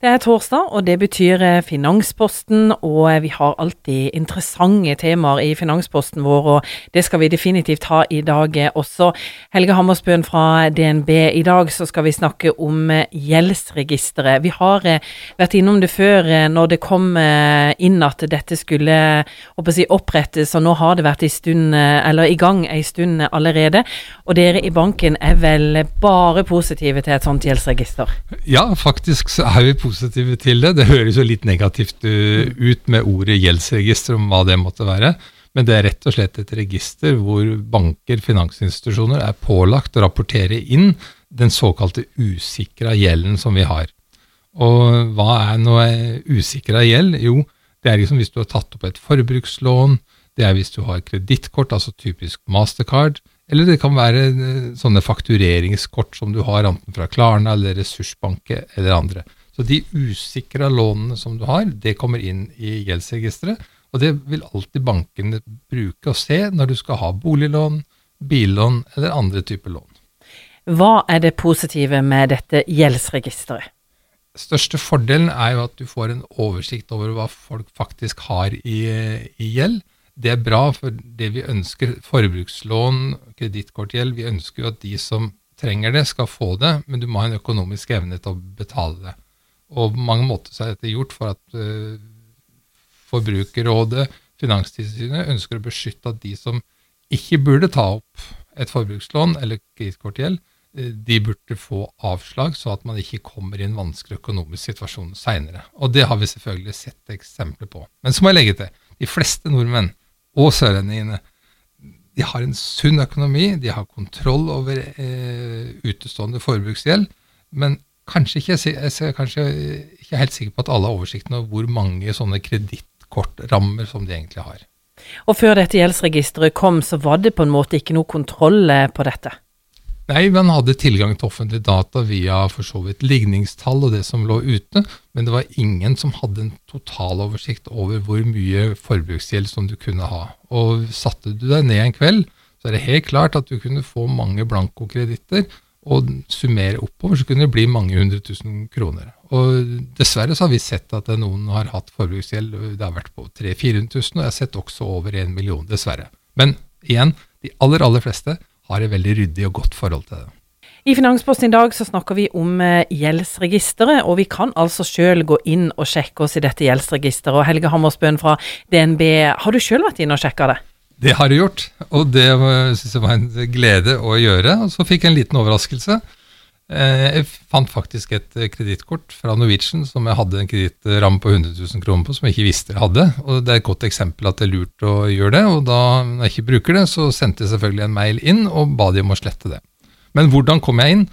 Det er torsdag, og det betyr eh, Finansposten, og eh, vi har alltid interessante temaer i Finansposten vår, og det skal vi definitivt ha i dag eh, også. Helge Hammersbøen fra DNB, i dag så skal vi snakke om gjeldsregisteret. Vi har vært innom det før når det kom inn at dette skulle si, opprettes, og nå har det vært i, stund, i gang en stund allerede. Og dere i banken er vel bare positive til et sånt gjeldsregister? Ja, faktisk så er vi positive positive til det. Det høres jo litt negativt uh, ut med ordet gjeldsregister, om hva det måtte være. Men det er rett og slett et register hvor banker, finansinstitusjoner, er pålagt å rapportere inn den såkalte usikra gjelden som vi har. Og hva er noe usikra gjeld? Jo, det er liksom hvis du har tatt opp et forbrukslån, det er hvis du har kredittkort, altså typisk Mastercard, eller det kan være eh, sånne faktureringskort som du har enten fra Klarna eller Ressursbanke eller andre. Så de usikra lånene som du har, det kommer inn i gjeldsregisteret. Og det vil alltid bankene bruke og se når du skal ha boliglån, billån eller andre typer lån. Hva er det positive med dette gjeldsregisteret? Største fordelen er jo at du får en oversikt over hva folk faktisk har i, i gjeld. Det er bra, for det vi ønsker, forbrukslån, kredittkortgjeld, vi ønsker jo at de som trenger det, skal få det, men du må ha en økonomisk evne til å betale det. Og på mange måter så er dette gjort for at uh, Forbrukerrådet, Finanstilsynet, ønsker å beskytte at de som ikke burde ta opp et forbrukslån eller kredittkortgjeld, uh, de burde få avslag, så at man ikke kommer i en vanskelig økonomisk situasjon seinere. Og det har vi selvfølgelig sett eksempler på. Men så må jeg legge til, de fleste nordmenn og sørlendingene de har en sunn økonomi, de har kontroll over eh, utestående forbruksgjeld, men kanskje ikke, jeg er kanskje ikke helt sikker på at alle har oversikten over hvor mange sånne kredittkortrammer som de egentlig har. Og før dette gjeldsregisteret kom, så var det på en måte ikke noe kontroll eh, på dette? Nei, man hadde tilgang til offentlige data via for så vidt ligningstall og det som lå ute, men det var ingen som hadde en totaloversikt over hvor mye forbruksgjeld som du kunne ha. Og satte du deg ned en kveld, så er det helt klart at du kunne få mange blankokreditter og summere oppover, så kunne det bli mange hundre tusen kroner. Og Dessverre så har vi sett at noen har hatt forbruksgjeld, det har vært på 300 400 000, og jeg har sett også over en million, dessverre. Men igjen, de aller, aller fleste har et veldig ryddig og godt forhold til det. I Finansposten i dag så snakker vi om eh, gjeldsregisteret, og vi kan altså sjøl gå inn og sjekke oss i dette gjeldsregisteret. Og Helge Hammersbøen fra DNB, har du sjøl vært inne og sjekka det? Det har jeg gjort, og det syns jeg var en glede å gjøre. Og så fikk jeg en liten overraskelse. Eh, jeg fant faktisk et kredittkort fra Norwegian som jeg hadde en kredittramme på 100 000 kroner på, som jeg ikke visste jeg hadde. Og Det er et godt eksempel at det er lurt å gjøre det. og da når jeg ikke bruker det, så sendte jeg selvfølgelig en mail inn og ba de om å slette det. Men hvordan kom jeg inn?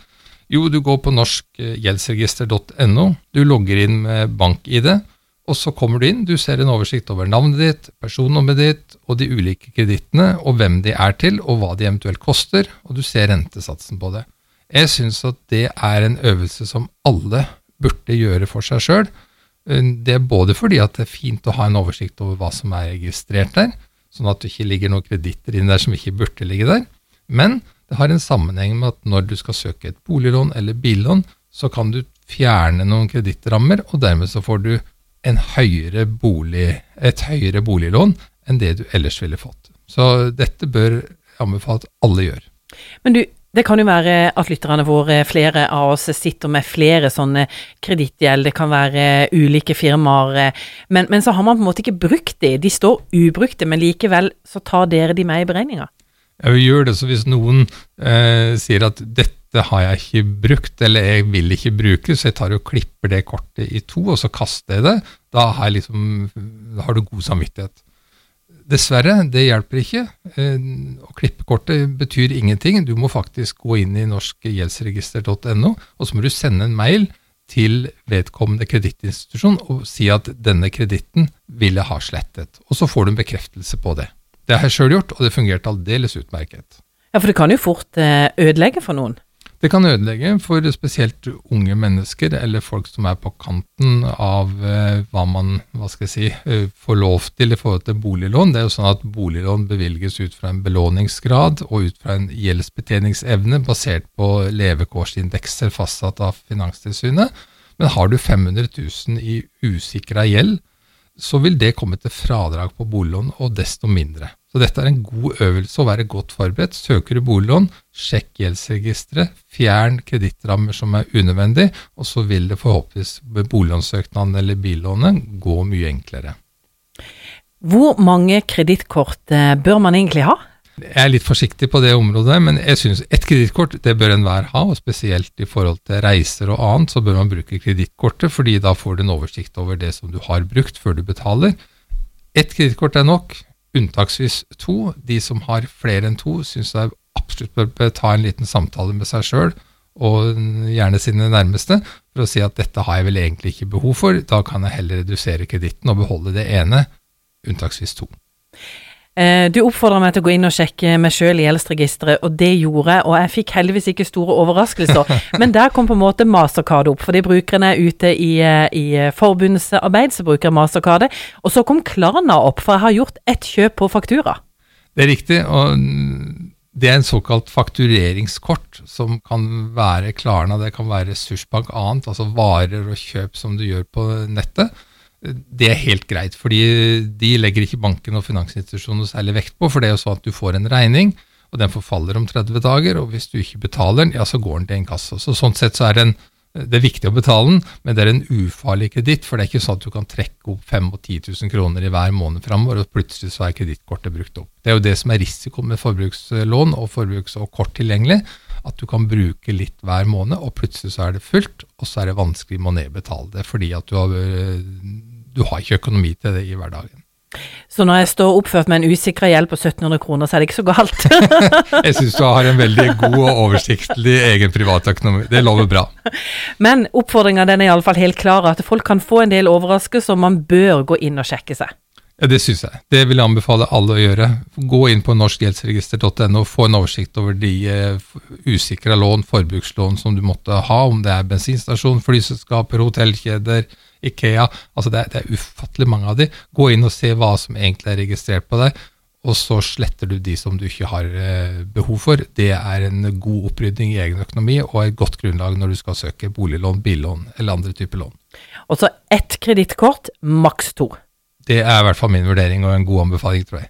Jo, du går på norskgjeldsregister.no. Du logger inn med bank-ID og så kommer du inn, du ser en oversikt over navnet ditt, personnummeret ditt og de ulike kredittene, og hvem de er til, og hva de eventuelt koster, og du ser rentesatsen på det. Jeg syns at det er en øvelse som alle burde gjøre for seg sjøl. Det er både fordi at det er fint å ha en oversikt over hva som er registrert der, sånn at det ikke ligger noen kreditter inne der som ikke burde ligge der, men det har en sammenheng med at når du skal søke et boliglån eller billån, så kan du fjerne noen kredittrammer, og dermed så får du høyere bolig, et høyere boliglån enn det du ellers ville fått. Så dette bør jeg anbefale at alle gjør. Men du, det kan jo være at lytterne våre, flere av oss, sitter med flere sånne kredittgjeld. Det kan være ulike firmaer. Men, men, så har man på en måte ikke brukt de. De står ubrukte, men likevel så tar dere de med i beregninga. Ja, vi gjør det. Så hvis noen eh, sier at dette det har jeg ikke brukt, eller jeg vil ikke bruke, så jeg tar og klipper det kortet i to, og så kaster jeg det. Da har, liksom, da har du god samvittighet. Dessverre, det hjelper ikke. Eh, å klippe kortet betyr ingenting. Du må faktisk gå inn i norskgjeldsregister.no, og så må du sende en mail til vedkommende kredittinstitusjon og si at denne kreditten vil jeg ha slettet. Og så får du en bekreftelse på det. Det har jeg sjøl gjort, og det fungerte aldeles utmerket. Ja, for det kan jo fort eh, ødelegge for noen? Det kan ødelegge for spesielt unge mennesker, eller folk som er på kanten av eh, hva man hva skal jeg si, eh, får lov til i forhold til boliglån. Det er jo sånn at Boliglån bevilges ut fra en belåningsgrad og ut fra en gjeldsbetjeningsevne basert på levekårsindekser fastsatt av Finanstilsynet. Men har du 500 000 i usikra gjeld, så vil det komme til fradrag på boliglån, og desto mindre. Så dette er en god øvelse å være godt forberedt. Søker du boliglån, sjekk gjeldsregisteret, fjern kredittrammer som er unødvendig, og så vil det forhåpentligvis med boliglånssøknaden eller billånet gå mye enklere. Hvor mange kredittkort eh, bør man egentlig ha? Jeg er litt forsiktig på det området, men jeg synes et kredittkort det bør enhver ha, og spesielt i forhold til reiser og annet, så bør man bruke kredittkortet, fordi da får du en oversikt over det som du har brukt før du betaler. Ett kredittkort er nok, unntaksvis to. De som har flere enn to, syns jeg absolutt bør ta en liten samtale med seg sjøl, og gjerne sine nærmeste, for å si at dette har jeg vel egentlig ikke behov for, da kan jeg heller redusere kreditten og beholde det ene, unntaksvis to. Eh, du oppfordra meg til å gå inn og sjekke meg sjøl i gjeldsregisteret, og det gjorde jeg. Og jeg fikk heldigvis ikke store overraskelser. Men der kom på en måte Mastercard opp, fordi brukerne er ute i, eh, i forbundsarbeid, så bruker jeg Mastercardet. Og så kom Klarna opp, for jeg har gjort ett kjøp på faktura. Det er riktig, og det er en såkalt faktureringskort, som kan være Klarna, det kan være ressursbank annet, altså varer og kjøp som du gjør på nettet det er helt greit, fordi de legger ikke banken og finansinstitusjonene særlig vekt på. For det er jo sånn at du får en regning, og den forfaller om 30 dager. Og hvis du ikke betaler den, ja, så går den til en kasse. Så sånn sett så er den, det er viktig å betale den, men det er en ufarlig kreditt. For det er ikke sånn at du kan trekke opp 5 og 10 000 kroner i hver måned framover, og plutselig så er kredittkortet brukt opp. Det er jo det som er risikoen med forbrukslån og forbruks- og kort tilgjengelig at du kan bruke litt hver måned, og plutselig så er det fullt, og så er det vanskelig med å nedbetale det fordi at du har du har ikke økonomi til det i hverdagen. Så når jeg står oppført med en usikra gjeld på 1700 kroner, så er det ikke så galt? jeg syns du har en veldig god og oversiktlig egen privatøkonomi. Det lover bra. Men oppfordringa er iallfall helt klar, at folk kan få en del overraskelser, og man bør gå inn og sjekke seg. Ja, Det syns jeg. Det vil jeg anbefale alle å gjøre. Gå inn på norskgjeldsregister.no og få en oversikt over de uh, usikra lån, forbrukslån som du måtte ha, om det er bensinstasjon, flyselskaper, hotellkjeder, Ikea. Altså det, det, er ufattelig mange av de. Gå inn og se hva som egentlig er registrert på deg, og så sletter du de som du ikke har eh, behov for. Det er en god opprydding i egen økonomi og et godt grunnlag når du skal søke boliglån, billån eller andre typer lån. Og så ett kredittkort, maks to. Det er i hvert fall min vurdering og en god anbefaling, tror jeg.